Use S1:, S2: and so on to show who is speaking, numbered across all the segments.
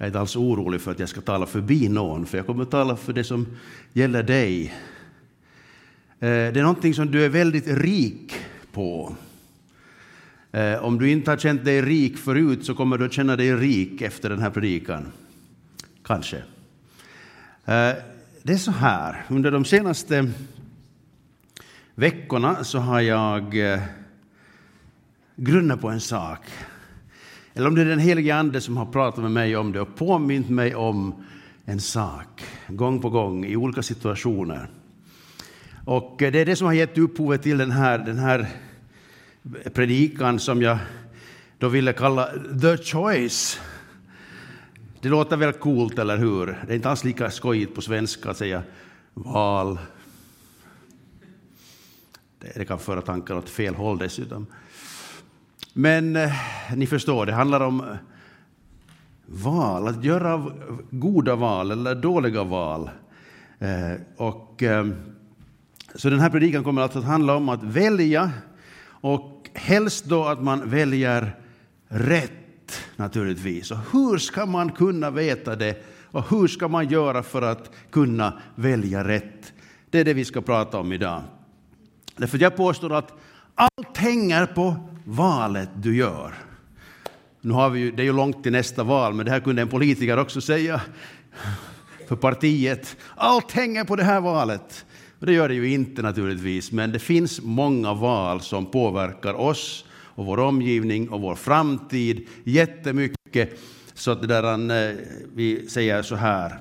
S1: Jag är inte alls orolig för att jag ska tala förbi någon, för jag kommer att tala för det som gäller dig. Eh, det är någonting som du är väldigt rik på. Eh, om du inte har känt dig rik förut så kommer du att känna dig rik efter den här predikan. Kanske. Eh, det är så här, under de senaste veckorna så har jag grunnat på en sak eller om det är den helige Ande som har pratat med mig om det och påmint mig om en sak gång på gång i olika situationer. Och eh, det är det som har gett upphovet till den här, den här predikan som jag då ville kalla The Choice. Det låter väl coolt, eller hur? Det är inte alls lika skojigt på svenska att säga val. Det kan föra tankarna åt fel håll dessutom. Men eh, ni förstår, det handlar om eh, val, att göra goda val eller dåliga val. Eh, och, eh, så den här predikan kommer alltså att handla om att välja och helst då att man väljer rätt naturligtvis. Och hur ska man kunna veta det och hur ska man göra för att kunna välja rätt? Det är det vi ska prata om idag. Därför jag påstår att allt hänger på valet du gör. Nu har vi ju, det är ju långt till nästa val, men det här kunde en politiker också säga för partiet. Allt hänger på det här valet. Och det gör det ju inte naturligtvis, men det finns många val som påverkar oss och vår omgivning och vår framtid jättemycket. Så att det där, eh, vi säger så här,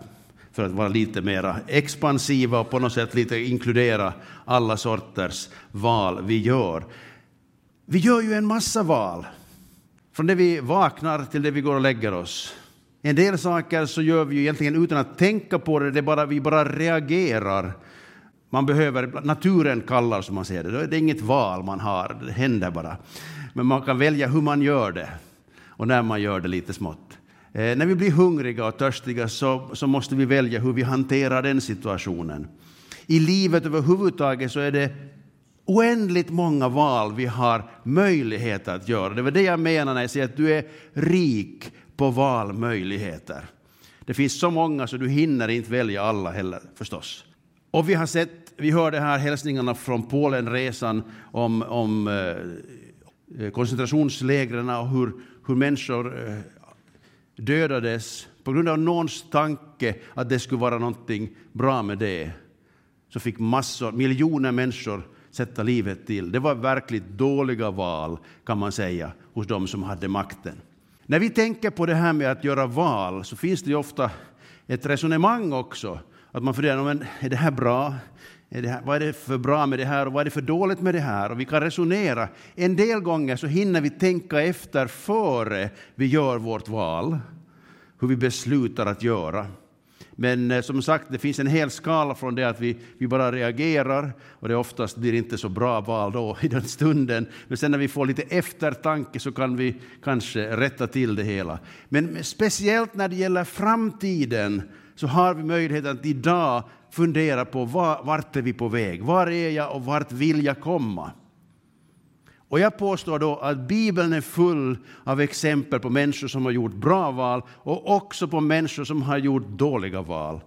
S1: för att vara lite mer expansiva och på något sätt lite inkludera alla sorters val vi gör. Vi gör ju en massa val, från det vi vaknar till det vi går och lägger oss. En del saker så gör vi ju egentligen utan att tänka på det, det bara, vi bara reagerar. Man behöver, naturen kallar som man säger det, det är inget val man har, det händer bara. Men man kan välja hur man gör det och när man gör det lite smått. Eh, när vi blir hungriga och törstiga så, så måste vi välja hur vi hanterar den situationen. I livet överhuvudtaget så är det oändligt många val vi har möjlighet att göra. Det var det jag menar när jag säger att du är rik på valmöjligheter. Det finns så många så du hinner inte välja alla heller förstås. Och vi har sett, vi hörde här hälsningarna från Polenresan om, om eh, eh koncentrationslägren och hur, hur människor eh, dödades på grund av någons tanke att det skulle vara någonting bra med det. Så fick massor, miljoner människor sätta livet till. Det var verkligt dåliga val, kan man säga, hos de som hade makten. När vi tänker på det här med att göra val så finns det ju ofta ett resonemang också. Att man funderar, men är det här bra? Är det här, vad är det för bra med det här och vad är det för dåligt med det här? Och vi kan resonera. En del gånger så hinner vi tänka efter före vi gör vårt val, hur vi beslutar att göra. Men eh, som sagt, det finns en hel skala från det att vi, vi bara reagerar och det oftast blir inte så bra val då i den stunden. Men sen när vi får lite eftertanke så kan vi kanske rätta till det hela. Men speciellt när det gäller framtiden så har vi möjlighet att idag fundera på var, vart är vi på väg? Var är jag och vart vill jag komma? Och jag påstår då att Bibeln är full av exempel på människor som har gjort bra val och också på människor som har gjort dåliga val.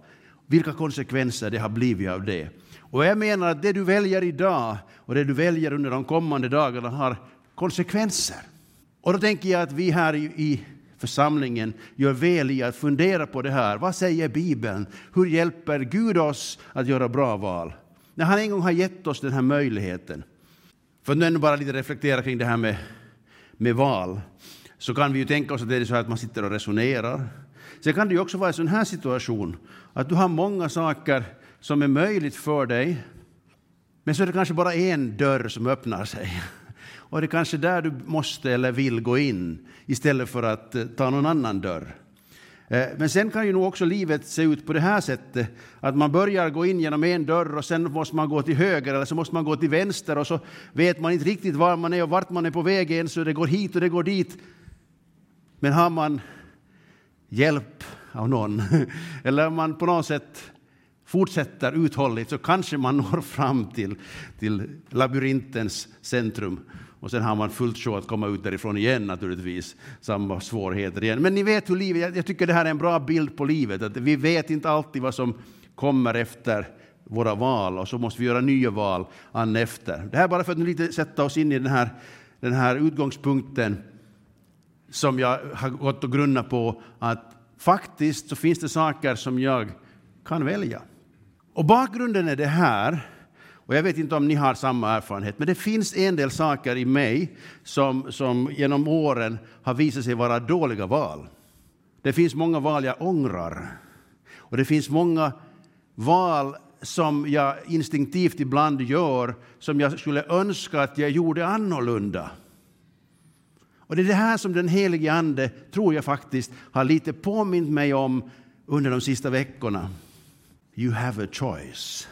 S1: Vilka konsekvenser det har blivit av det. Och jag menar att det du väljer idag och det du väljer under de kommande dagarna har konsekvenser. Och då tänker jag att vi här i församlingen gör väl i att fundera på det här. Vad säger Bibeln? Hur hjälper Gud oss att göra bra val? När han en gång har gett oss den här möjligheten. För att nu bara lite reflektera kring det här med, med val, så kan vi ju tänka oss att det är så att man sitter och resonerar. Sen kan det ju också vara en sån här situation, att du har många saker som är möjligt för dig, men så är det kanske bara en dörr som öppnar sig. Och det är kanske där du måste eller vill gå in, istället för att eh, ta någon annan dörr. Eh, men sen kan ju nog också livet se ut på det här sättet, att man börjar gå in genom en dörr och sen måste man gå till höger eller så måste man gå till vänster och så vet man inte riktigt var man är och vart man är på väg än, så det går hit och det går dit. Men har man hjälp av någon, eller om man på något sätt fortsätter uthålligt så kanske man når fram till, till labyrintens centrum. Och sen har man fullt sjå att komma ut därifrån igen naturligtvis. Samma svårigheter igen. Men ni vet hur livet, jag tycker det här är en bra bild på livet. Att vi vet inte alltid vad som kommer efter våra val och så måste vi göra nya val an efter. Det här bara för att lite sätta oss in i den här, den här utgångspunkten som jag har gått och grunnat på att faktiskt så finns det saker som jag kan välja. Och bakgrunden är det här, och jag vet inte om ni har samma erfarenhet, men det finns en del saker i mig som, som genom åren har visat sig vara dåliga val. Det finns många val jag ångrar. Och det finns många val som jag instinktivt ibland gör som jag skulle önska att jag gjorde annorlunda. Och det är det här som den helige Ande, tror jag faktiskt, har lite påmint mig om under de sista veckorna. You have a choice.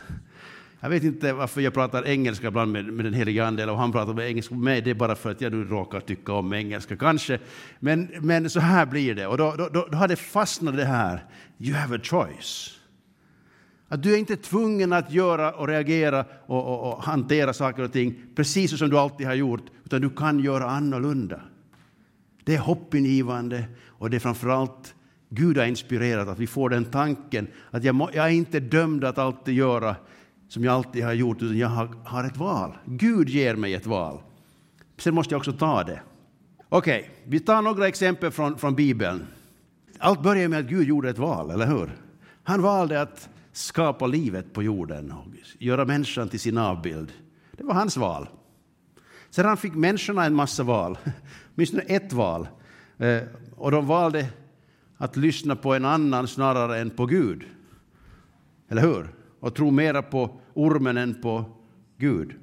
S1: Jag vet inte varför jag pratar engelska ibland med, med den helige Ande, eller han pratar med engelska med mig, det är bara för att jag nu råkar tycka om engelska, kanske. Men, men så här blir det, och då, då, då, då har det fastnat det här. You have a choice. Att du är inte tvungen att göra och reagera och, och, och hantera saker och ting precis som du alltid har gjort, utan du kan göra annorlunda. Det är hoppingivande och det är framförallt Gud har inspirerat att vi får den tanken att jag, må, jag är inte dömd att alltid göra som jag alltid har gjort, utan jag har, har ett val. Gud ger mig ett val. Sen måste jag också ta det. Okej, okay, vi tar några exempel från, från Bibeln. Allt börjar med att Gud gjorde ett val, eller hur? Han valde att skapa livet på jorden och göra människan till sin avbild. Det var hans val. Sedan fick människorna en massa val, åtminstone ett val. Eh, och de valde att lyssna på en annan snarare än på Gud. Eller hur? Och tro mera på ormen än på Gud.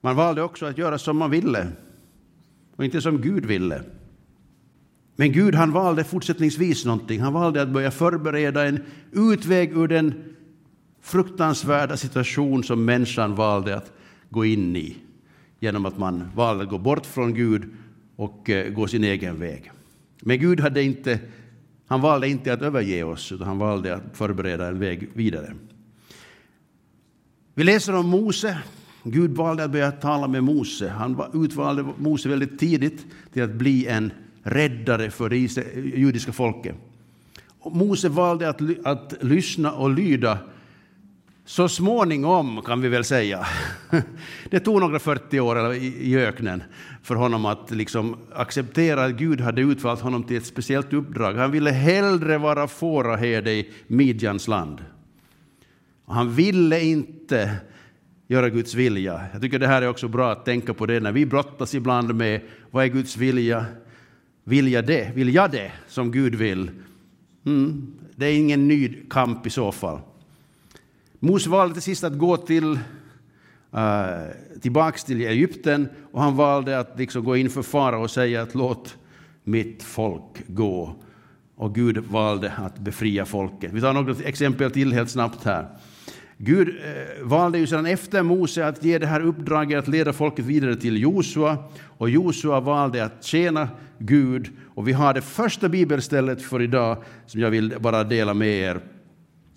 S1: Man valde också att göra som man ville och inte som Gud ville. Men Gud han valde fortsättningsvis någonting. Han valde att börja förbereda en utväg ur den fruktansvärda situation som människan valde att gå in i genom att man valde att gå bort från Gud och eh, gå sin egen väg. Men Gud hade inte, han valde inte att överge oss, utan han valde att förbereda en väg vidare. Vi läser om Mose. Gud valde att börja tala med Mose. Han utvalde Mose väldigt tidigt till att bli en räddare för det judiska folket. Och Mose valde att, att lyssna och lyda så småningom, kan vi väl säga. Det tog några 40 år i öknen för honom att liksom acceptera att Gud hade utvalt honom till ett speciellt uppdrag. Han ville hellre vara fåraherde i Midjans land. Han ville inte göra Guds vilja. Jag tycker det här är också bra att tänka på det när vi brottas ibland med vad är Guds vilja? Vill jag det? Vill jag det som Gud vill? Mm, det är ingen ny kamp i så fall. Mose valde till sist att gå till, uh, tillbaks till Egypten och han valde att liksom gå inför fara och säga att låt mitt folk gå. Och Gud valde att befria folket. Vi tar några exempel till helt snabbt här. Gud eh, valde ju sedan efter Mose att ge det här uppdraget att leda folket vidare till Josua. Och Josua valde att tjäna Gud. Och vi har det första bibelstället för idag som jag vill bara dela med er.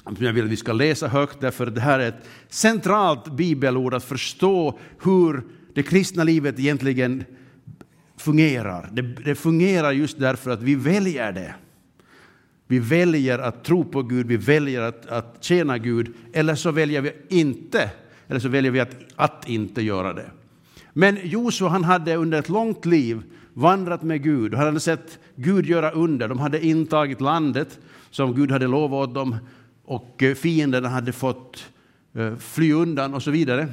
S1: Som jag vill att vi ska läsa högt, därför det här är ett centralt bibelord att förstå hur det kristna livet egentligen fungerar. Det, det fungerar just därför att vi väljer det. Vi väljer att tro på Gud, vi väljer att, att tjäna Gud, eller så väljer vi inte, eller så väljer vi att, att inte göra det. Men Josua han hade under ett långt liv vandrat med Gud och han hade sett Gud göra under. De hade intagit landet som Gud hade lovat dem och eh, fienderna hade fått eh, fly undan och så vidare.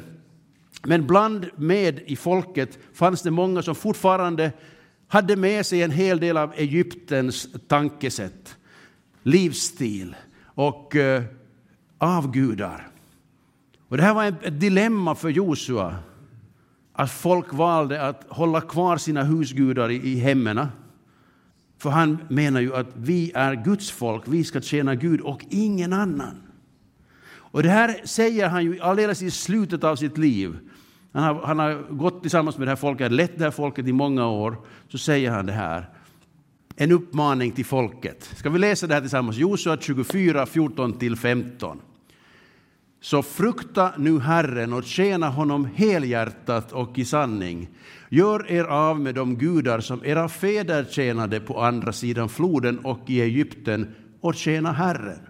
S1: Men bland med i folket fanns det många som fortfarande hade med sig en hel del av Egyptens tankesätt livsstil och eh, avgudar. Och det här var ett dilemma för Josua, att folk valde att hålla kvar sina husgudar i, i hemmen. För han menar ju att vi är Guds folk, vi ska tjäna Gud och ingen annan. Och det här säger han ju alldeles i slutet av sitt liv. Han har, han har gått tillsammans med det här folket, lett det här folket i många år. Så säger han det här en uppmaning till folket. Ska vi läsa det här tillsammans? Josua 24, 14-15. Så frukta nu Herren och tjäna honom helhjärtat och i sanning. Gör er av med de gudar som era fäder tjänade på andra sidan floden och i Egypten och tjäna Herren.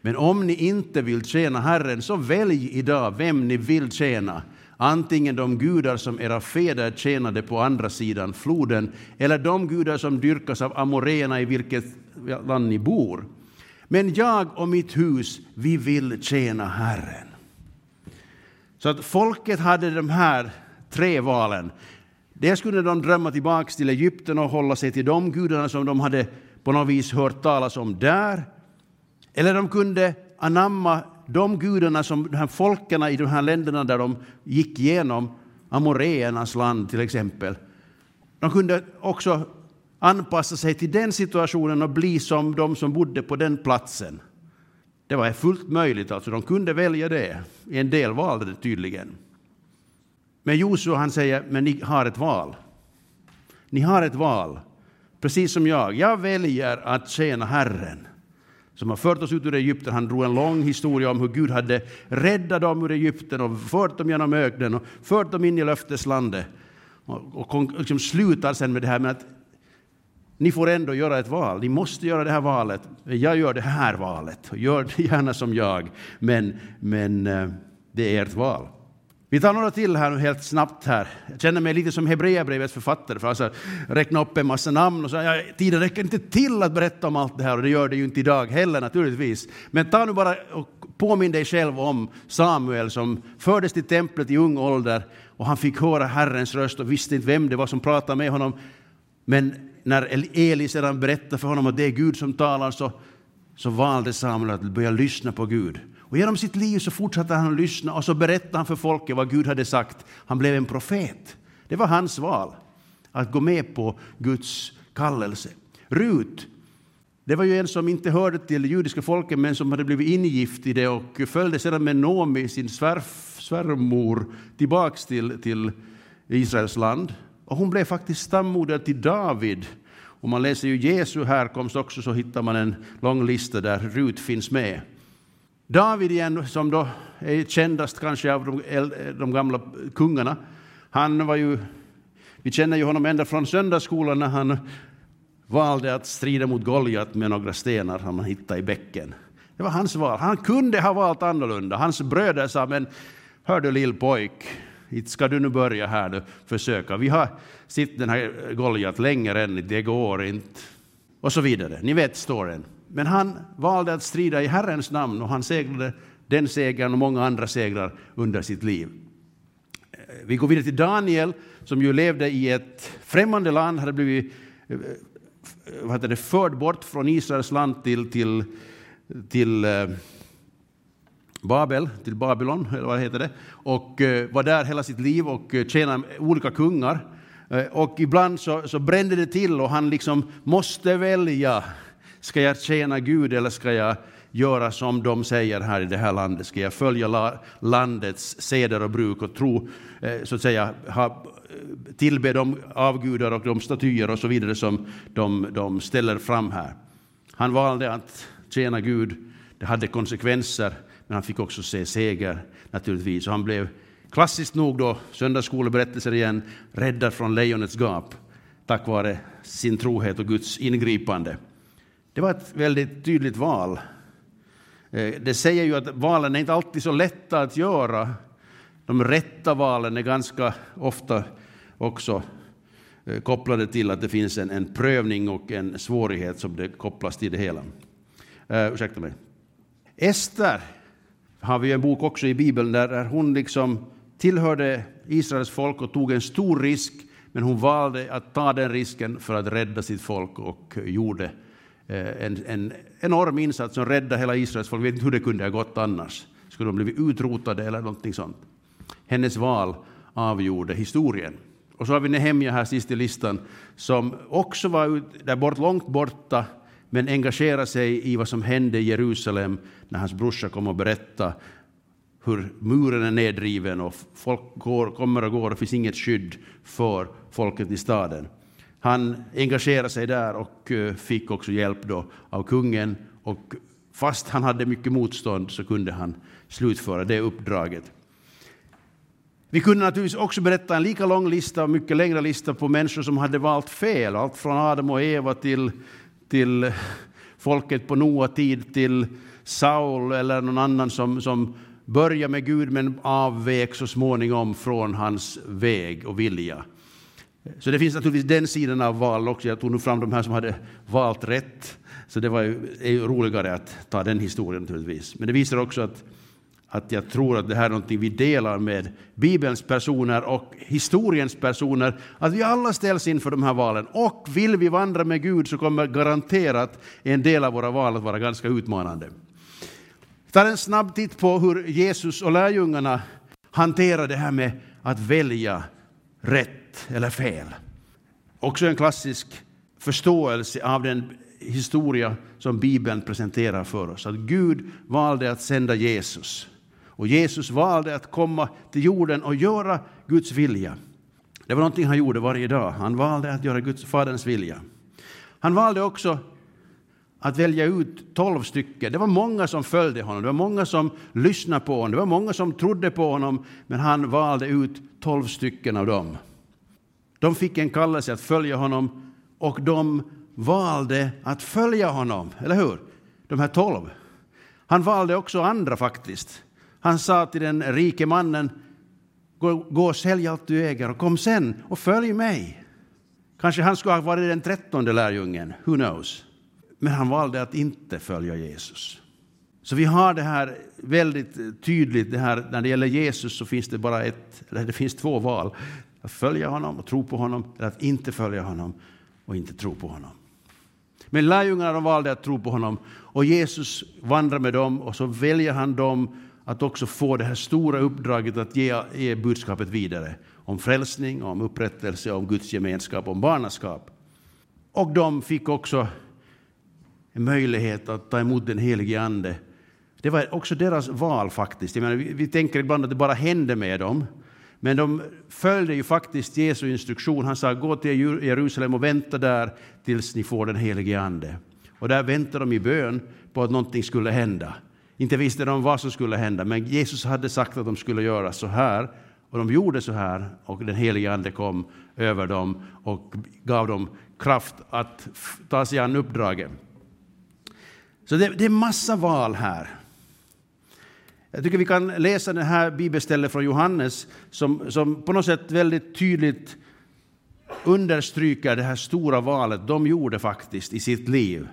S1: Men om ni inte vill tjäna Herren, så välj idag vem ni vill tjäna antingen de gudar som era fäder tjänade på andra sidan floden eller de gudar som dyrkas av amoréerna i vilket land ni bor. Men jag och mitt hus, vi vill tjäna Herren. Så att folket hade de här tre valen. Dels kunde de drömma tillbaka till Egypten och hålla sig till de gudarna som de hade på något vis hört talas om där. Eller de kunde anamma de gudarna som de här folken i de här länderna där de gick igenom, amoréernas land till exempel, de kunde också anpassa sig till den situationen och bli som de som bodde på den platsen. Det var fullt möjligt, alltså de kunde välja det. En del valde det tydligen. Men Josua han säger, men ni har ett val. Ni har ett val, precis som jag. Jag väljer att tjäna Herren som har fört oss ut ur Egypten. Han drog en lång historia om hur Gud hade räddat dem ur Egypten och fört dem genom öknen och fört dem in i löfteslandet. Och, och liksom slutar sen med det här med att ni får ändå göra ett val. Ni måste göra det här valet. Jag gör det här valet. Gör det gärna som jag, men, men eh, det är ert val. Vi tar några till här nu helt snabbt här. Jag känner mig lite som Hebreerbrevets författare, för alltså räkna upp en massa namn och så, ja, tiden räcker inte till att berätta om allt det här och det gör det ju inte idag heller naturligtvis. Men ta nu bara och påminn dig själv om Samuel som fördes till templet i ung ålder och han fick höra Herrens röst och visste inte vem det var som pratade med honom. Men när Eli sedan berättade för honom att det är Gud som talar så, så valde Samuel att börja lyssna på Gud. Och genom sitt liv så fortsatte han att lyssna och så berättade han för folket vad Gud hade sagt. Han blev en profet. Det var hans val, att gå med på Guds kallelse. Rut, det var ju en som inte hörde till det judiska folket men som hade blivit ingift i det och följde sedan med Nomi, sin svärf, svärmor, tillbaks till, till Israels land. Och hon blev faktiskt stammoder till David. Om man läser ju Jesu härkomst också så hittar man en lång lista där Rut finns med. David igen, som då är kändast kanske av de, de gamla kungarna, han var ju, vi känner ju honom ända från söndagsskolan när han valde att strida mot Goliat med några stenar som han hittade i bäcken. Det var hans val. Han kunde ha valt annorlunda. Hans bröder sa, men hör du lill pojk, inte ska du nu börja här du, försöka. Vi har sett den här Goliat länge än, det går inte. Och så vidare. Ni vet storyn. Men han valde att strida i Herrens namn och han segrade den segern och många andra segrar under sitt liv. Eh, vi går vidare till Daniel som ju levde i ett främmande land, hade blivit eh, eh, vad heter det, förd bort från Israels land till, till, till Babel, till Babylon, eller vad heter det, och var där hela sitt liv och tjänade olika kungar. Och ibland så, så brände det till och han liksom måste välja Ska jag tjäna Gud eller ska jag göra som de säger här i det här landet? Ska jag följa landets seder och bruk och tro, eh, så att säga, ha, tillbe de avgudar och de statyer och så vidare som de, de ställer fram här? Han valde att tjäna Gud. Det hade konsekvenser, men han fick också se seger naturligtvis. Och han blev klassiskt nog då, söndagsskoleberättelser igen, räddad från lejonets gap tack vare sin trohet och Guds ingripande. Det var ett väldigt tydligt val. Eh, det säger ju att valen är inte alltid så lätta att göra. De rätta valen är ganska ofta också eh, kopplade till att det finns en, en prövning och en svårighet som det kopplas till det hela. Uh, ursäkta mig. Ester har vi en bok också i Bibeln där hon liksom tillhörde Israels folk och tog en stor risk, men hon valde att ta den risken för att rädda sitt folk och gjorde Eh, en, en enorm insats som räddade hela Israels folk. Jag vet inte hur det kunde ha gått annars. Skulle de blivit utrotade eller någonting sånt? Hennes val avgjorde historien. Och så har vi Nehemja här sist i listan, som också var där bort, långt borta, men engagerade sig i vad som hände i Jerusalem när hans brorsa kom och berättade hur muren är nedriven och folk går, kommer och går och det finns inget skydd för folket i staden. Han engagerade sig där och eh, fick också hjälp då av kungen och fast han hade mycket motstånd så kunde han slutföra det uppdraget. Vi kunde naturligtvis också berätta en lika lång lista, mycket längre lista på människor som hade valt fel, allt från Adam och Eva till, till folket på Noa tid, till Saul eller någon annan som, som började med Gud men avvek så småningom från hans väg och vilja. Så det finns naturligtvis den sidan av val också. Jag tog nu fram de här som hade valt rätt. Så det var ju, är ju roligare att ta den historien naturligtvis. Men det visar också att, att jag tror att det här är någonting vi delar med Bibelns personer och historiens personer. Att vi alla ställs inför de här valen. Och vill vi vandra med Gud så kommer garanterat en del av våra val att vara ganska utmanande. Ta en snabb titt på hur Jesus och lärjungarna hanterar det här med att välja rätt eller fel. Också en klassisk förståelse av den historia som Bibeln presenterar för oss. Att Gud valde att sända Jesus. Och Jesus valde att komma till jorden och göra Guds vilja. Det var någonting han gjorde varje dag. Han valde att göra Guds, Faderns vilja. Han valde också att välja ut tolv stycken. Det var många som följde honom, det var många som lyssnade på honom, det var många som trodde på honom, men han valde ut tolv stycken av dem. De fick en kallelse att följa honom och de valde att följa honom, eller hur? De här tolv. Han valde också andra faktiskt. Han sa till den rike mannen, gå, gå och sälj allt du äger och kom sen och följ mig. Kanske han skulle ha varit den trettonde lärjungen, who knows? Men han valde att inte följa Jesus. Så vi har det här väldigt tydligt, det här, när det gäller Jesus så finns det bara ett, eller det finns två val. Att följa honom och tro på honom, eller att inte följa honom och inte tro på honom. Men lärjungarna valde att tro på honom och Jesus vandrar med dem och så väljer han dem att också få det här stora uppdraget att ge, ge budskapet vidare om frälsning, om upprättelse, om Guds gemenskap, om barnaskap. Och de fick också en möjlighet att ta emot den helige Ande. Det var också deras val faktiskt. Jag menar, vi, vi tänker ibland att det bara hände med dem. Men de följde ju faktiskt Jesu instruktion. Han sa gå till Jerusalem och vänta där tills ni får den helige Ande. Och där väntade de i bön på att någonting skulle hända. Inte visste de vad som skulle hända, men Jesus hade sagt att de skulle göra så här. Och de gjorde så här och den helige Ande kom över dem och gav dem kraft att ta sig an uppdraget. Så det, det är massa val här. Jag tycker vi kan läsa det här bibelstället från Johannes som, som på något sätt väldigt tydligt understryker det här stora valet de gjorde faktiskt i sitt liv.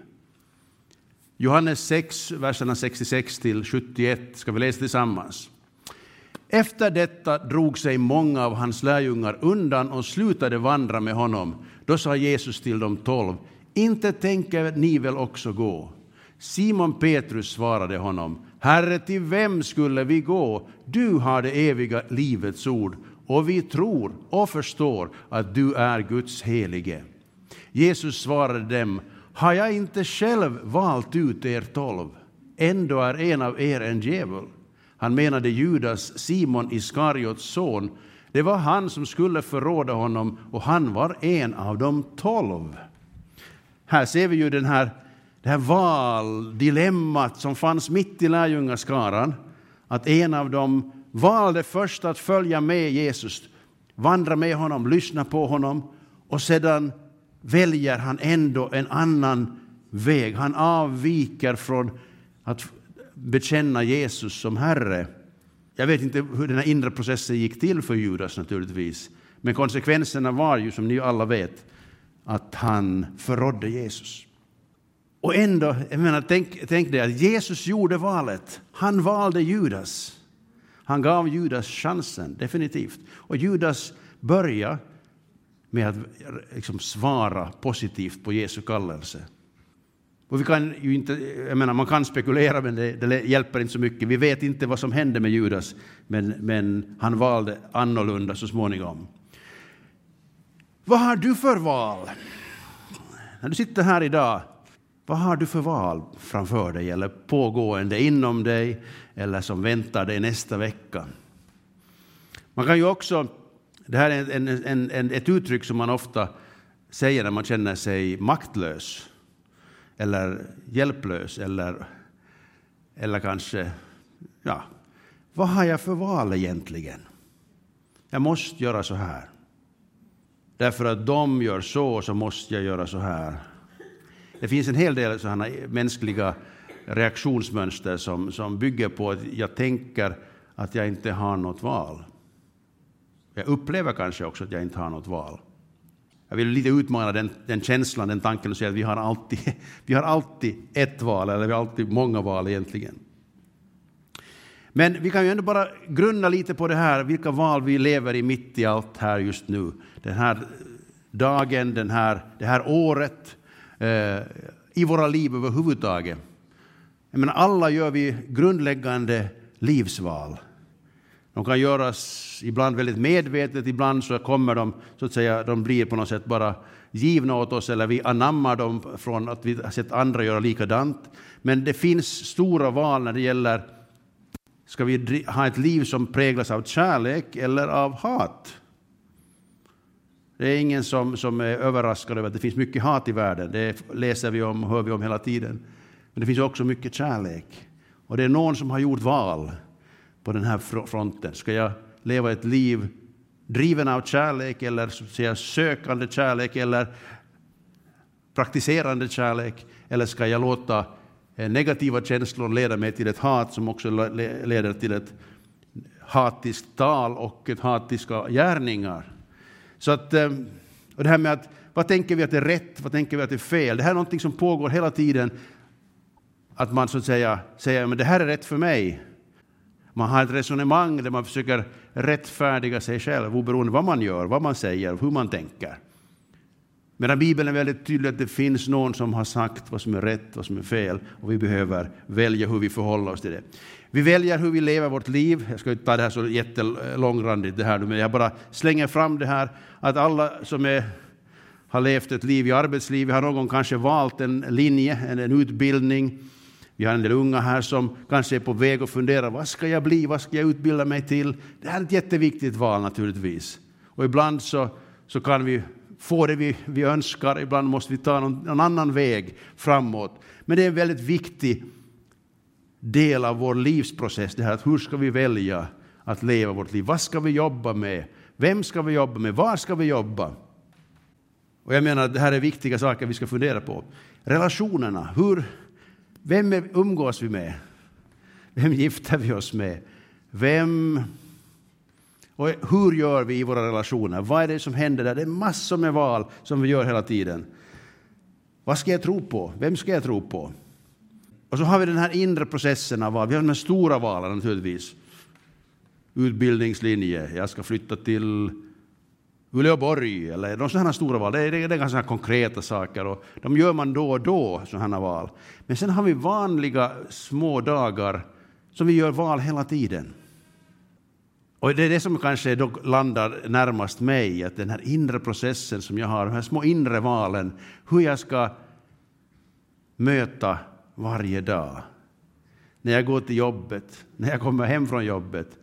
S1: Johannes 6, verserna 66 till 71 ska vi läsa tillsammans. Efter detta drog sig många av hans lärjungar undan och slutade vandra med honom. Då sa Jesus till de tolv, inte tänker ni väl också gå? Simon Petrus svarade honom, Herre, till vem skulle vi gå? Du har det eviga livets ord och vi tror och förstår att du är Guds helige. Jesus svarade dem, har jag inte själv valt ut er tolv? Ändå är en av er en djävul. Han menade Judas, Simon Iskariots son. Det var han som skulle förråda honom och han var en av de tolv. Här ser vi ju den här det här valdilemmat som fanns mitt i lärjungaskaran. Att en av dem valde först att följa med Jesus, vandra med honom, lyssna på honom och sedan väljer han ändå en annan väg. Han avviker från att bekänna Jesus som Herre. Jag vet inte hur den här inre processen gick till för Judas naturligtvis. Men konsekvenserna var ju, som ni alla vet, att han förrådde Jesus. Och ändå, jag menar, tänk, tänk dig att Jesus gjorde valet. Han valde Judas. Han gav Judas chansen, definitivt. Och Judas började med att liksom svara positivt på Jesu kallelse. Och vi kan ju inte, jag menar, man kan spekulera, men det, det, hjälper inte så mycket. Vi vet inte vad som hände med Judas, men, men han valde annorlunda så småningom. Vad har du för val? När du sitter här idag, vad har du för val framför dig eller pågående inom dig eller som väntar dig nästa vecka? Man kan ju också, det här är en, en, en, ett uttryck som man ofta säger när man känner sig maktlös eller hjälplös eller Eller kanske, ja, vad har jag för val egentligen? Jag måste göra så här. Därför att de gör så, så måste jag göra så här. Det finns en hel del sådana mänskliga reaktionsmönster som, som bygger på att jag tänker att jag inte har något val. Jag upplever kanske också att jag inte har något val. Jag vill lite utmana den, den känslan, den tanken och säga att vi har, alltid, vi har alltid ett val, eller vi har alltid många val egentligen. Men vi kan ju ändå bara grunna lite på det här, vilka val vi lever i mitt i allt här just nu. Den här dagen, den här, det här året, Eh, i våra liv överhuvudtaget. Menar, alla gör vi grundläggande livsval. De kan göras ibland väldigt medvetet, ibland så kommer de, så att säga, de blir på något sätt bara givna åt oss eller vi anammar dem från att vi har sett andra göra likadant. Men det finns stora val när det gäller, ska vi ha ett liv som präglas av kärlek eller av hat? Det är ingen som, som är överraskad över att det finns mycket hat i världen. Det läser vi om och hör vi om hela tiden. Men det finns också mycket kärlek. Och det är någon som har gjort val på den här fronten. Ska jag leva ett liv driven av kärlek eller säga, sökande kärlek eller praktiserande kärlek? Eller ska jag låta eh, negativa känslor leda mig till ett hat som också leder till ett hatiskt tal och ett hatiska gärningar? Så att, ehm, och det här med att vad tänker vi att är rätt, vad tänker vi att är fel? Det här är någonting som pågår hela tiden. Att man så att säga säger men det här är rätt för mig. Man har ett resonemang där man försöker rättfärdiga sig själv oberoende vad man gör, vad man säger, hur man tänker. Medan Bibeln är väldigt tydlig att det finns någon som har sagt vad som är rätt, vad som är fel och vi behöver välja hur vi förhåller oss till det. Vi väljer hur vi lever vårt liv. Jag ska inte ta det här så jättelångrandigt det här men jag bara slänger fram det här att alla som är, har levt ett liv i arbetslivet har någon gång kanske valt en linje, en, en utbildning, vi har en del unga här som kanske är på väg att fundera, vad ska jag bli, vad ska jag utbilda mig till? Det här är ett jätteviktigt val naturligtvis. Och ibland så, så kan vi få det vi, vi önskar, ibland måste vi ta någon, någon annan väg framåt. Men det är en väldigt viktig del av vår livsprocess, det här att hur ska vi välja att leva vårt liv? Vad ska vi jobba med? Vem ska vi jobba med? Var ska vi jobba? Och jag menar att det här är viktiga saker vi ska fundera på. Relationerna, hur, vem umgås vi med? Vem gifter vi oss med? Vem... Och hur gör vi i våra relationer? Vad är det som händer där? Det är massor med val som vi gör hela tiden. Vad ska jag tro på? Vem ska jag tro på? Och så har vi den här inre processen av val. Vi har de här stora valen naturligtvis. Utbildningslinje. Jag ska flytta till Uleåborg eller de sådana stora val. Det är, det är ganska konkreta saker och de gör man då och då, sådana val. Men sen har vi vanliga små dagar som vi gör val hela tiden. Och det är det som kanske då landar närmast mig, att den här inre processen som jag har, de här små inre valen, hur jag ska möta varje dag. När jag går till jobbet, när jag kommer hem från jobbet,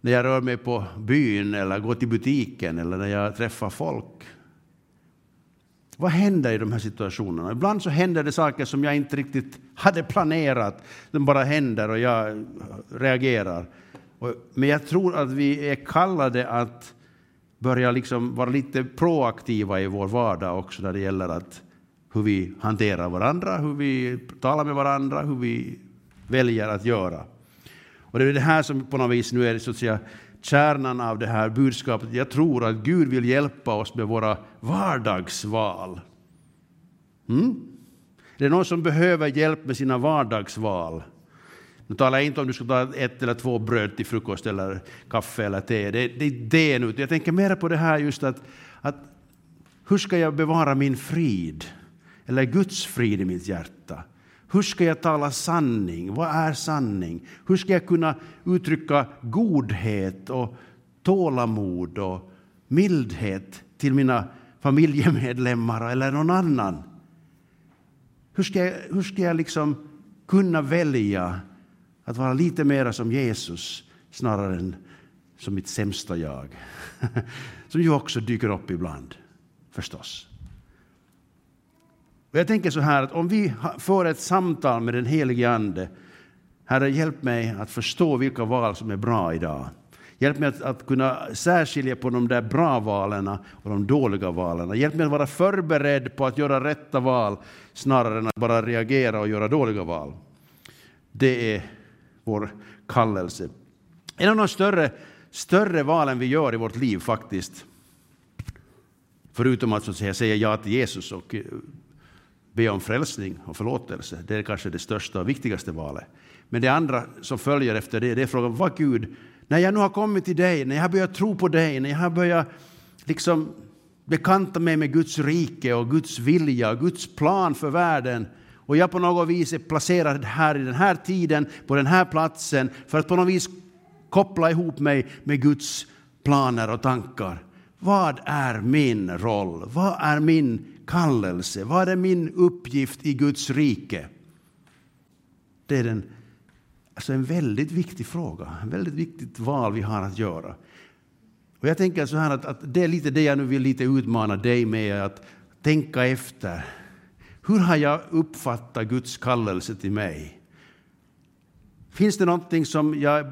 S1: när jag rör mig på byn eller går till butiken eller när jag träffar folk. Vad händer i de här situationerna? Ibland så händer det saker som jag inte riktigt hade planerat. De bara händer och jag reagerar. Men jag tror att vi är kallade att börja liksom vara lite proaktiva i vår vardag också när det gäller att hur vi hanterar varandra, hur vi talar med varandra, hur vi väljer att göra. Och det är det här som på något vis nu är så att säga, kärnan av det här budskapet. Jag tror att Gud vill hjälpa oss med våra vardagsval. Mm? Det är någon som behöver hjälp med sina vardagsval. Nu talar jag inte om du ska ta ett eller två bröd till frukost eller kaffe eller te. Det, det är det nu. Jag tänker mer på det här just att, att hur ska jag bevara min frid? Eller Guds frid i mitt hjärta? Hur ska jag tala sanning? Vad är sanning? Hur ska jag kunna uttrycka godhet och tålamod och mildhet till mina familjemedlemmar eller någon annan? Hur ska jag, hur ska jag liksom kunna välja att vara lite mera som Jesus snarare än som mitt sämsta jag? Som ju också dyker upp ibland, förstås. Och jag tänker så här att om vi får ett samtal med den helige Ande, Herre hjälp mig att förstå vilka val som är bra idag. Hjälp mig att, att kunna särskilja på de där bra valen och de dåliga valen. Hjälp mig att vara förberedd på att göra rätta val snarare än att bara reagera och göra dåliga val. Det är vår kallelse. En av de större, större valen vi gör i vårt liv faktiskt, förutom att, så att säga, säga ja till Jesus och eh, be om frälsning och förlåtelse, det är kanske det största och viktigaste valet. Men det andra som följer efter det, det är frågan, vad Gud, när jag nu har kommit till dig, när jag har börjat tro på dig, när jag har börjat liksom bekanta mig med Guds rike och Guds vilja och Guds plan för världen, och jag på något vis är placerad här i den här tiden, på den här platsen, för att på något vis koppla ihop mig med Guds planer och tankar. Vad är min roll? Vad är min kallelse? Vad är min uppgift i Guds rike? Det är den, alltså en väldigt viktig fråga, en väldigt viktigt val vi har att göra. Och jag tänker så här att, att det är lite det jag nu vill lite utmana dig med, att tänka efter. Hur har jag uppfattat Guds kallelse till mig? Finns det någonting som jag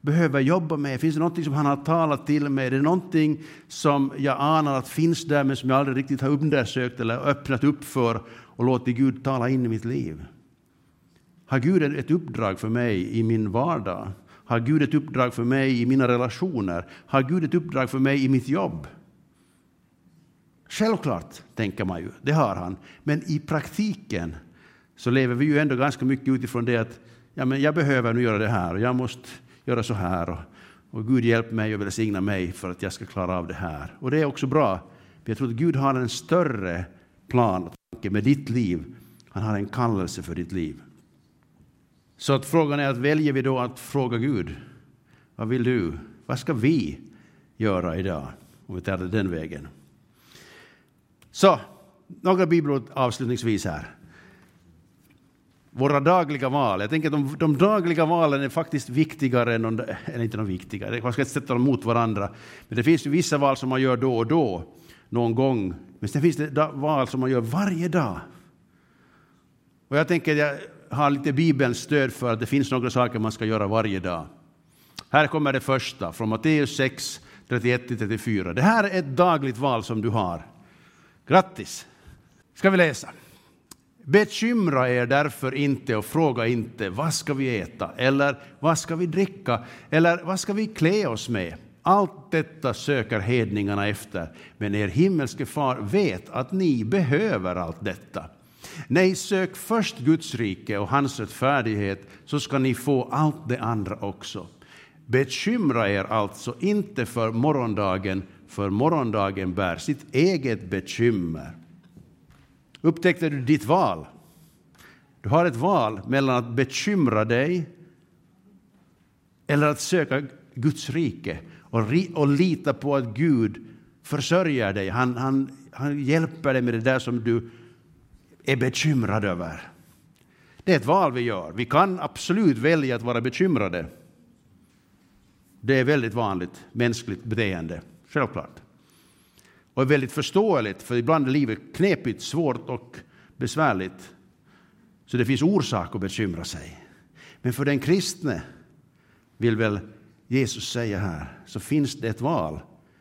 S1: behöver jobba med? Finns det någonting som han har talat till mig? Är det någonting som jag anar att finns där men som jag aldrig riktigt har undersökt eller öppnat upp för och låtit Gud tala in i mitt liv? Har Gud ett uppdrag för mig i min vardag? Har Gud ett uppdrag för mig i mina relationer? Har Gud ett uppdrag för mig i mitt jobb? Självklart, tänker man ju, det har han. Men i praktiken så lever vi ju ändå ganska mycket utifrån det att ja, men jag behöver nu göra det här och jag måste göra så här. Och, och Gud hjälp mig och välsigna mig för att jag ska klara av det här. Och det är också bra. Men jag tror att Gud har en större plan och tanke med ditt liv. Han har en kallelse för ditt liv. Så att frågan är att väljer vi då att fråga Gud, vad vill du? Vad ska vi göra idag? Om vi tar det den vägen. Så, några bibelord avslutningsvis här. Våra dagliga val. Jag tänker att de, de dagliga valen är faktiskt viktigare än, de, eller inte de viktigare, man ska inte sätta dem mot varandra. Men det finns ju vissa val som man gör då och då, någon gång. Men sen finns det val som man gör varje dag. Och jag tänker att jag har lite Bibelns stöd för att det finns några saker man ska göra varje dag. Här kommer det första, från Matteus 6, 31-34. Det här är ett dagligt val som du har. Grattis! Ska vi läsa? Bekymra er därför inte och fråga inte vad ska vi äta eller vad ska vi dricka eller vad ska vi klä oss med? Allt detta söker hedningarna efter, men er himmelske far vet att ni behöver allt detta. Nej, sök först Guds rike och hans rättfärdighet, så ska ni få allt det andra också. Bekymra er alltså inte för morgondagen, för morgondagen bär sitt eget bekymmer. Upptäckte du ditt val? Du har ett val mellan att bekymra dig eller att söka Guds rike och, och lita på att Gud försörjer dig. Han, han, han hjälper dig med det där som du är bekymrad över. Det är ett val vi gör. Vi kan absolut välja att vara bekymrade. Det är väldigt vanligt mänskligt beteende, självklart. Och är väldigt förståeligt, för ibland är livet knepigt, svårt och besvärligt. Så det finns orsak att bekymra sig. Men för den kristne, vill väl Jesus säga här, så finns det ett val,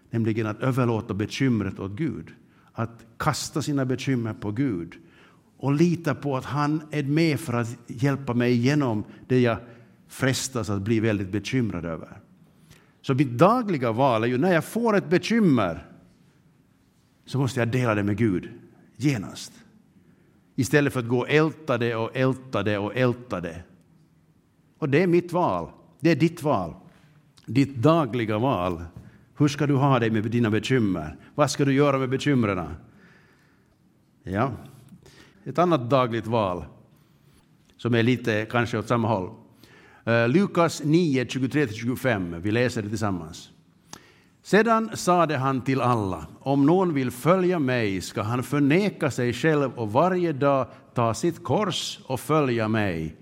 S1: nämligen att överlåta bekymret åt Gud. Att kasta sina bekymmer på Gud och lita på att han är med för att hjälpa mig igenom det jag frestas att bli väldigt bekymrad över. Så mitt dagliga val är ju när jag får ett bekymmer så måste jag dela det med Gud genast. Istället för att gå och älta det och älta det och älta det. Och det är mitt val. Det är ditt val. Ditt dagliga val. Hur ska du ha det med dina bekymmer? Vad ska du göra med bekymren? Ja, ett annat dagligt val som är lite kanske åt samma håll. Eh, Lukas 9, 23-25. Vi läser det tillsammans. Sedan sade han till alla, om någon vill följa mig ska han förneka sig själv och varje dag ta sitt kors och följa mig.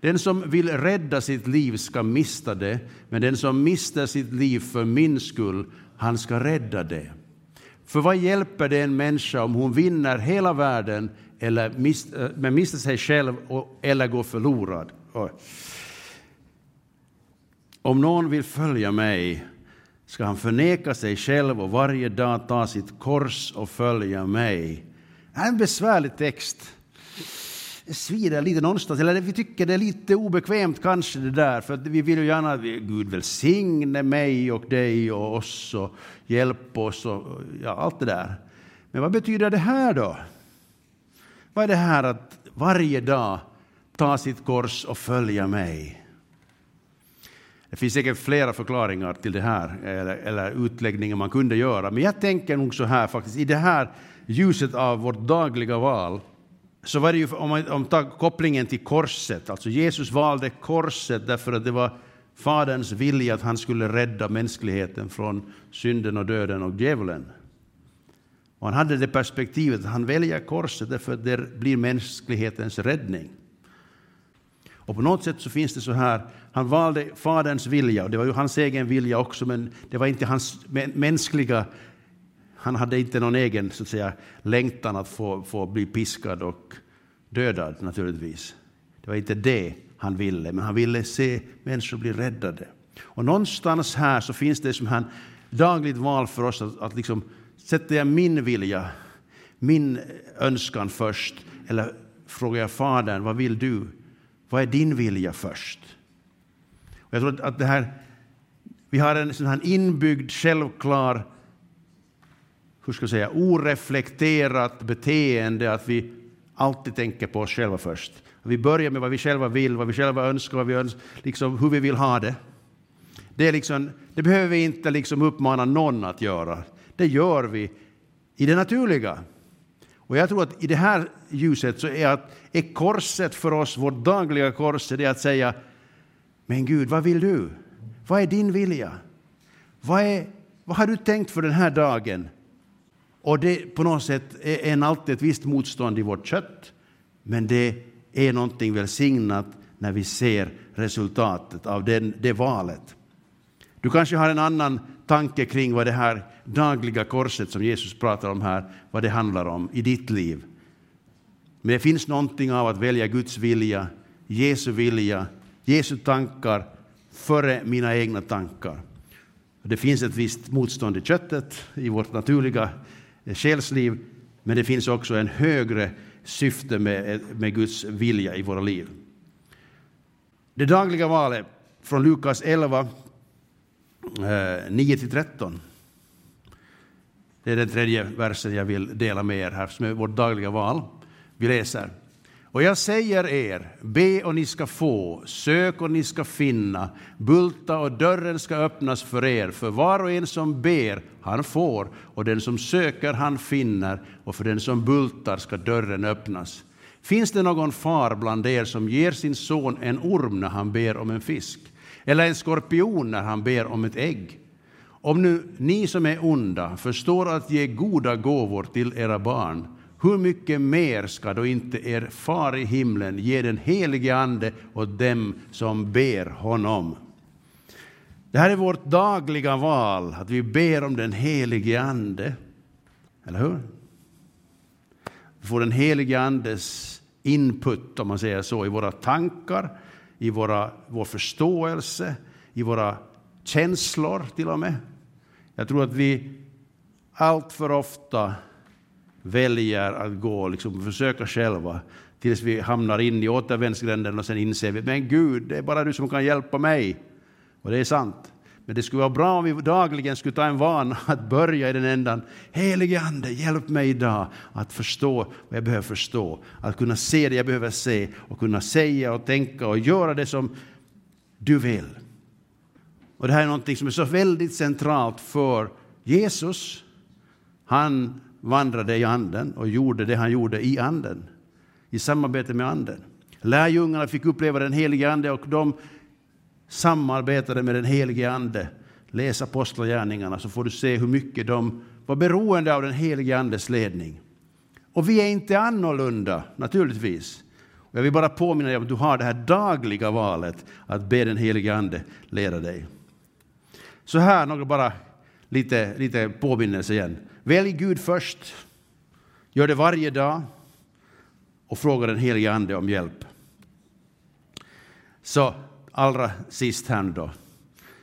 S1: Den som vill rädda sitt liv ska mista det, men den som mister sitt liv för min skull, han ska rädda det. För vad hjälper det en människa om hon vinner hela världen eller mist, eh, men mister sig själv och, eller går förlorad? Om någon vill följa mig ska han förneka sig själv och varje dag ta sitt kors och följa mig. Det här är en besvärlig text. Det svider lite någonstans, eller vi tycker det är lite obekvämt kanske det där, för vi vill ju gärna att Gud välsigne mig och dig och oss och hjälp oss och ja, allt det där. Men vad betyder det här då? Vad är det här att varje dag ta sitt kors och följa mig? Det finns säkert flera förklaringar till det här, eller, eller utläggningar man kunde göra, men jag tänker nog så här faktiskt, i det här ljuset av vårt dagliga val, så var det ju, om man om tar kopplingen till korset, alltså Jesus valde korset därför att det var Faderns vilja att han skulle rädda mänskligheten från synden och döden och djävulen. Och han hade det perspektivet att han väljer korset därför att det blir mänsklighetens räddning. Och på något sätt så finns det så här, han valde Faderns vilja, och det var ju hans egen vilja också, men det var inte hans mänskliga han hade inte någon egen så att säga, längtan att få, få bli piskad och dödad naturligtvis. Det var inte det han ville, men han ville se människor bli räddade. Och någonstans här så finns det som här dagligt val för oss att, att liksom, sätter jag min vilja, min önskan först, eller frågar jag Fadern, vad vill du? Vad är din vilja först? Och jag tror att det här, vi har en sån här inbyggd, självklar, hur ska jag säga, oreflekterat beteende att vi alltid tänker på oss själva först. Vi börjar med vad vi själva vill, vad vi själva önskar, vad vi önskar liksom hur vi vill ha det. Det, är liksom, det behöver vi inte liksom uppmana någon att göra. Det gör vi i det naturliga. Och jag tror att i det här ljuset så är, att, är korset för oss, vårt dagliga kors, det är att säga Men Gud, vad vill du? Vad är din vilja? Vad, är, vad har du tänkt för den här dagen? Och det på något sätt är en alltid ett visst motstånd i vårt kött, men det är någonting välsignat när vi ser resultatet av den, det valet. Du kanske har en annan tanke kring vad det här dagliga korset som Jesus pratar om här, vad det handlar om i ditt liv. Men det finns någonting av att välja Guds vilja, Jesu vilja, Jesu tankar före mina egna tankar. Det finns ett visst motstånd i köttet, i vårt naturliga eh, själsliv, men det finns också en högre syfte med, eh, med Guds vilja i våra liv. Det dagliga valet från Lukas 11, 9-13. Eh, det är den tredje versen jag vill dela med er här, som är vårt dagliga val. Vi läser. Och jag säger er, be och ni ska få, sök och ni ska finna, bulta och dörren ska öppnas för er. För var och en som ber, han får, och den som söker, han finner, och för den som bultar ska dörren öppnas. Finns det någon far bland er som ger sin son en orm när han ber om en fisk, eller en skorpion när han ber om ett ägg? Om nu ni som är onda förstår att ge goda gåvor till era barn, hur mycket mer ska då inte er far i himlen ge den helige Ande åt dem som ber honom? Det här är vårt dagliga val, att vi ber om den helige Ande. Eller hur? Vi får den helige Andes input, om man säger så, i våra tankar, i våra, vår förståelse, i våra känslor till och med. Jag tror att vi allt för ofta väljer att gå liksom, försöka själva tills vi hamnar in i återvändsgränden och sen inser vi men Gud, det är bara du som kan hjälpa mig. Och det är sant. Men det skulle vara bra om vi dagligen skulle ta en vana att börja i den ändan. Helige Ande, hjälp mig idag att förstå vad jag behöver förstå. Att kunna se det jag behöver se och kunna säga och tänka och göra det som du vill. Och det här är något som är så väldigt centralt för Jesus. Han vandrade i anden och gjorde det han gjorde i anden, i samarbete med anden. Lärjungarna fick uppleva den helige ande och de samarbetade med den helige ande. Läs apostlagärningarna så får du se hur mycket de var beroende av den helige andes ledning. Och vi är inte annorlunda, naturligtvis. jag vill bara påminna dig om att du har det här dagliga valet att be den helige ande leda dig. Så här några bara lite, lite påminnelse igen. Välj Gud först. Gör det varje dag. Och fråga den helige Ande om hjälp. Så allra sist här då.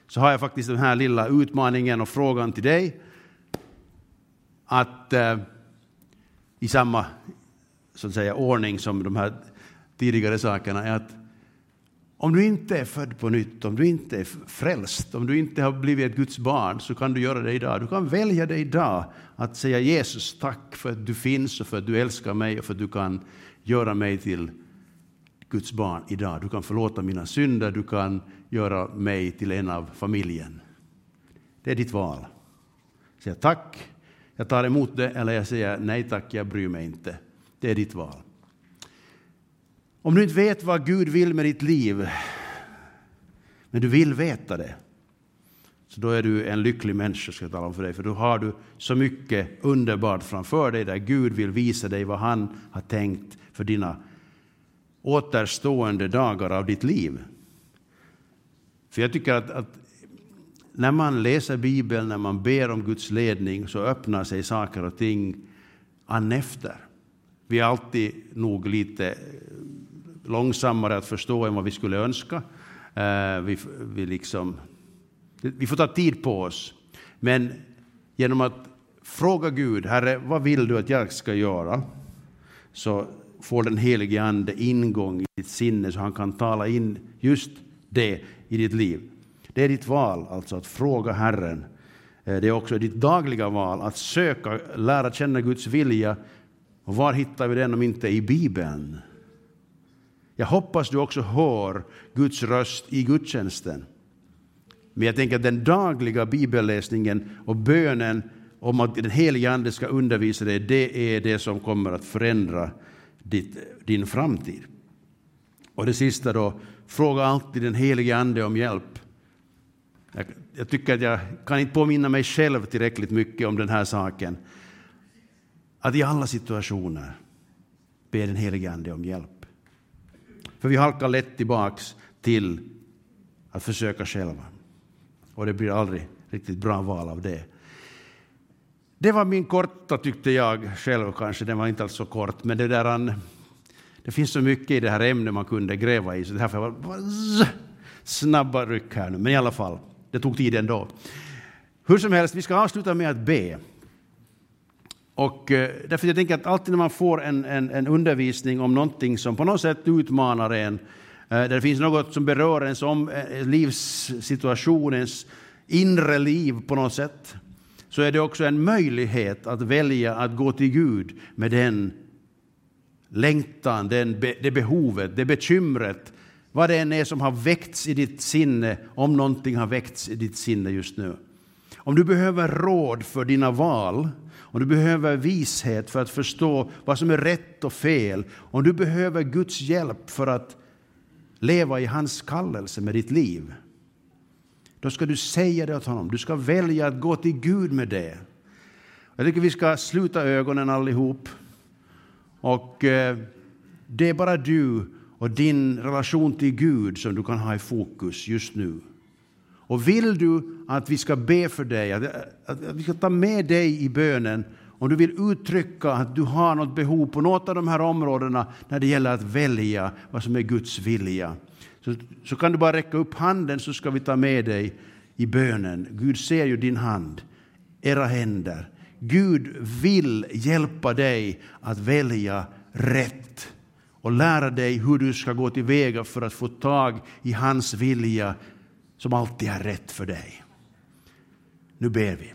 S1: Så har jag faktiskt den här lilla utmaningen och frågan till dig. Att eh, i samma så att säga, ordning som de här tidigare sakerna är att om du inte är född på nytt, om du inte är frälst, om du inte har blivit ett Guds barn så kan du göra det idag. Du kan välja det idag att säga Jesus tack för att du finns och för att du älskar mig och för att du kan göra mig till Guds barn idag. Du kan förlåta mina synder, du kan göra mig till en av familjen. Det är ditt val. Säga tack, jag tar emot det, eller jag säger nej tack, jag bryr mig inte. Det är ditt val. Om du inte vet vad Gud vill med ditt liv, men du vill veta det, så då är du en lycklig människa, ska jag tala om för dig, för då har du så mycket underbart framför dig där Gud vill visa dig vad han har tänkt för dina återstående dagar av ditt liv. För jag tycker att, att när man läser Bibeln, när man ber om Guds ledning, så öppnar sig saker och ting efter. Vi är alltid nog lite långsammare att förstå än vad vi skulle önska. Eh, vi, vi, liksom, vi får ta tid på oss. Men genom att fråga Gud, Herre, vad vill du att jag ska göra? Så får den helige Ande ingång i ditt sinne så han kan tala in just det i ditt liv. Det är ditt val, alltså att fråga Herren. Eh, det är också ditt dagliga val att söka, lära känna Guds vilja. Och var hittar vi den om inte i Bibeln? Jag hoppas du också hör Guds röst i gudstjänsten. Men jag tänker att den dagliga bibelläsningen och bönen om att den helige Ande ska undervisa dig, det är det som kommer att förändra ditt, din framtid. Och det sista då, fråga alltid den helige Ande om hjälp. Jag, jag tycker att jag kan inte påminna mig själv tillräckligt mycket om den här saken. Att i alla situationer be den helige Ande om hjälp. För vi halkar lätt tillbaks till att försöka själva. Och det blir aldrig riktigt bra val av det. Det var min korta, tyckte jag själv kanske. Den var inte alls så kort, men det där... Det finns så mycket i det här ämnet man kunde gräva i, så därför var det snabba ryck här nu. Men i alla fall, det tog tid ändå. Hur som helst, vi ska avsluta med att be. Och eh, därför jag tänker att alltid när man får en, en, en, undervisning om någonting som på något sätt utmanar en, eh, där det finns något som berör ens om, eh, livssituation, ens inre liv på något sätt, så är det också en möjlighet att välja att gå till Gud med den längtan, den, det behovet, det bekymret, vad det än är som har väckts i ditt sinne, om någonting har väckts i ditt sinne just nu. Om du behöver råd för dina val, om du behöver vishet för att förstå vad som är rätt och fel, om du behöver Guds hjälp för att leva i hans kallelse med ditt liv, då ska du säga det åt honom. Du ska välja att gå till Gud med det. Jag tycker vi ska sluta ögonen allihop. Och eh, det är bara du och din relation till Gud som du kan ha i fokus just nu. Och vill du att vi ska be för dig, att, vi ska ta med dig i bönen, om du vill uttrycka att du har något behov på något av de här områdena när det gäller att välja vad som är Guds vilja, så, så kan du bara räcka upp handen så ska vi ta med dig i bönen. Gud ser ju din hand, era händer. Gud vill hjälpa dig att välja rätt och lära dig hur du ska gå tillväga för att få tag i hans vilja som alltid är rätt för dig. Nu ber vi.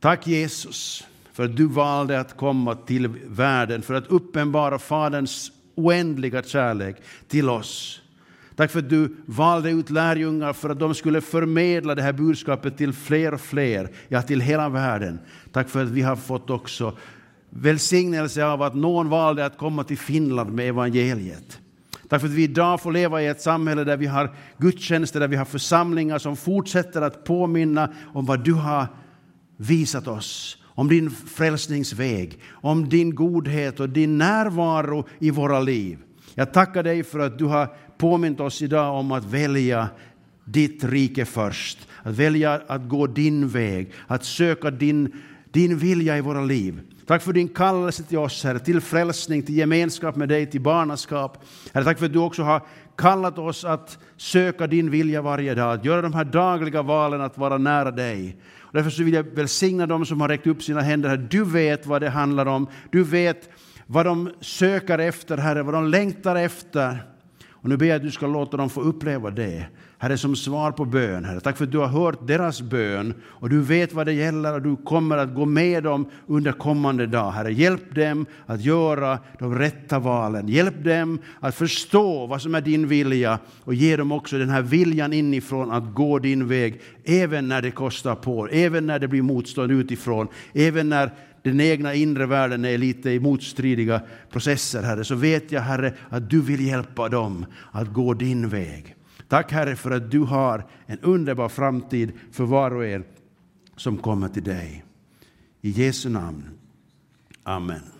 S1: Tack Jesus för att du valde att komma till världen för att uppenbara Faderns oändliga kärlek till oss. Tack för att du valde ut lärjungar för att de skulle förmedla det här budskapet till fler och fler, ja till hela världen. Tack för att vi har fått också välsignelse av att någon valde att komma till Finland med evangeliet. Tack för att vi idag får leva i ett samhälle där vi har gudstjänster, där vi har församlingar som fortsätter att påminna om vad du har visat oss, om din frälsningsväg, om din godhet och din närvaro i våra liv. Jag tackar dig för att du har påmint oss idag om att välja ditt rike först, att välja att gå din väg, att söka din, din vilja i våra liv. Tack för din kallelse till oss, Herre, till frälsning, till gemenskap med dig, till barnaskap. Herre, tack för att du också har kallat oss att söka din vilja varje dag, att göra de här dagliga valen att vara nära dig. Och därför så vill jag välsigna dem som har räckt upp sina händer. Herre. Du vet vad det handlar om. Du vet vad de söker efter, Herre, vad de längtar efter. Och nu ber jag att du ska låta dem få uppleva det. Herre, som svar på bön. Herre. Tack för att du har hört deras bön och du vet vad det gäller och du kommer att gå med dem under kommande dag. Herre, hjälp dem att göra de rätta valen. Hjälp dem att förstå vad som är din vilja och ge dem också den här viljan inifrån att gå din väg, även när det kostar på, även när det blir motstånd utifrån, även när den egna inre världen är lite i motstridiga processer, Herre, så vet jag, Herre, att du vill hjälpa dem att gå din väg. Tack Herre för att du har en underbar framtid för var och en som kommer till dig. I Jesu namn. Amen.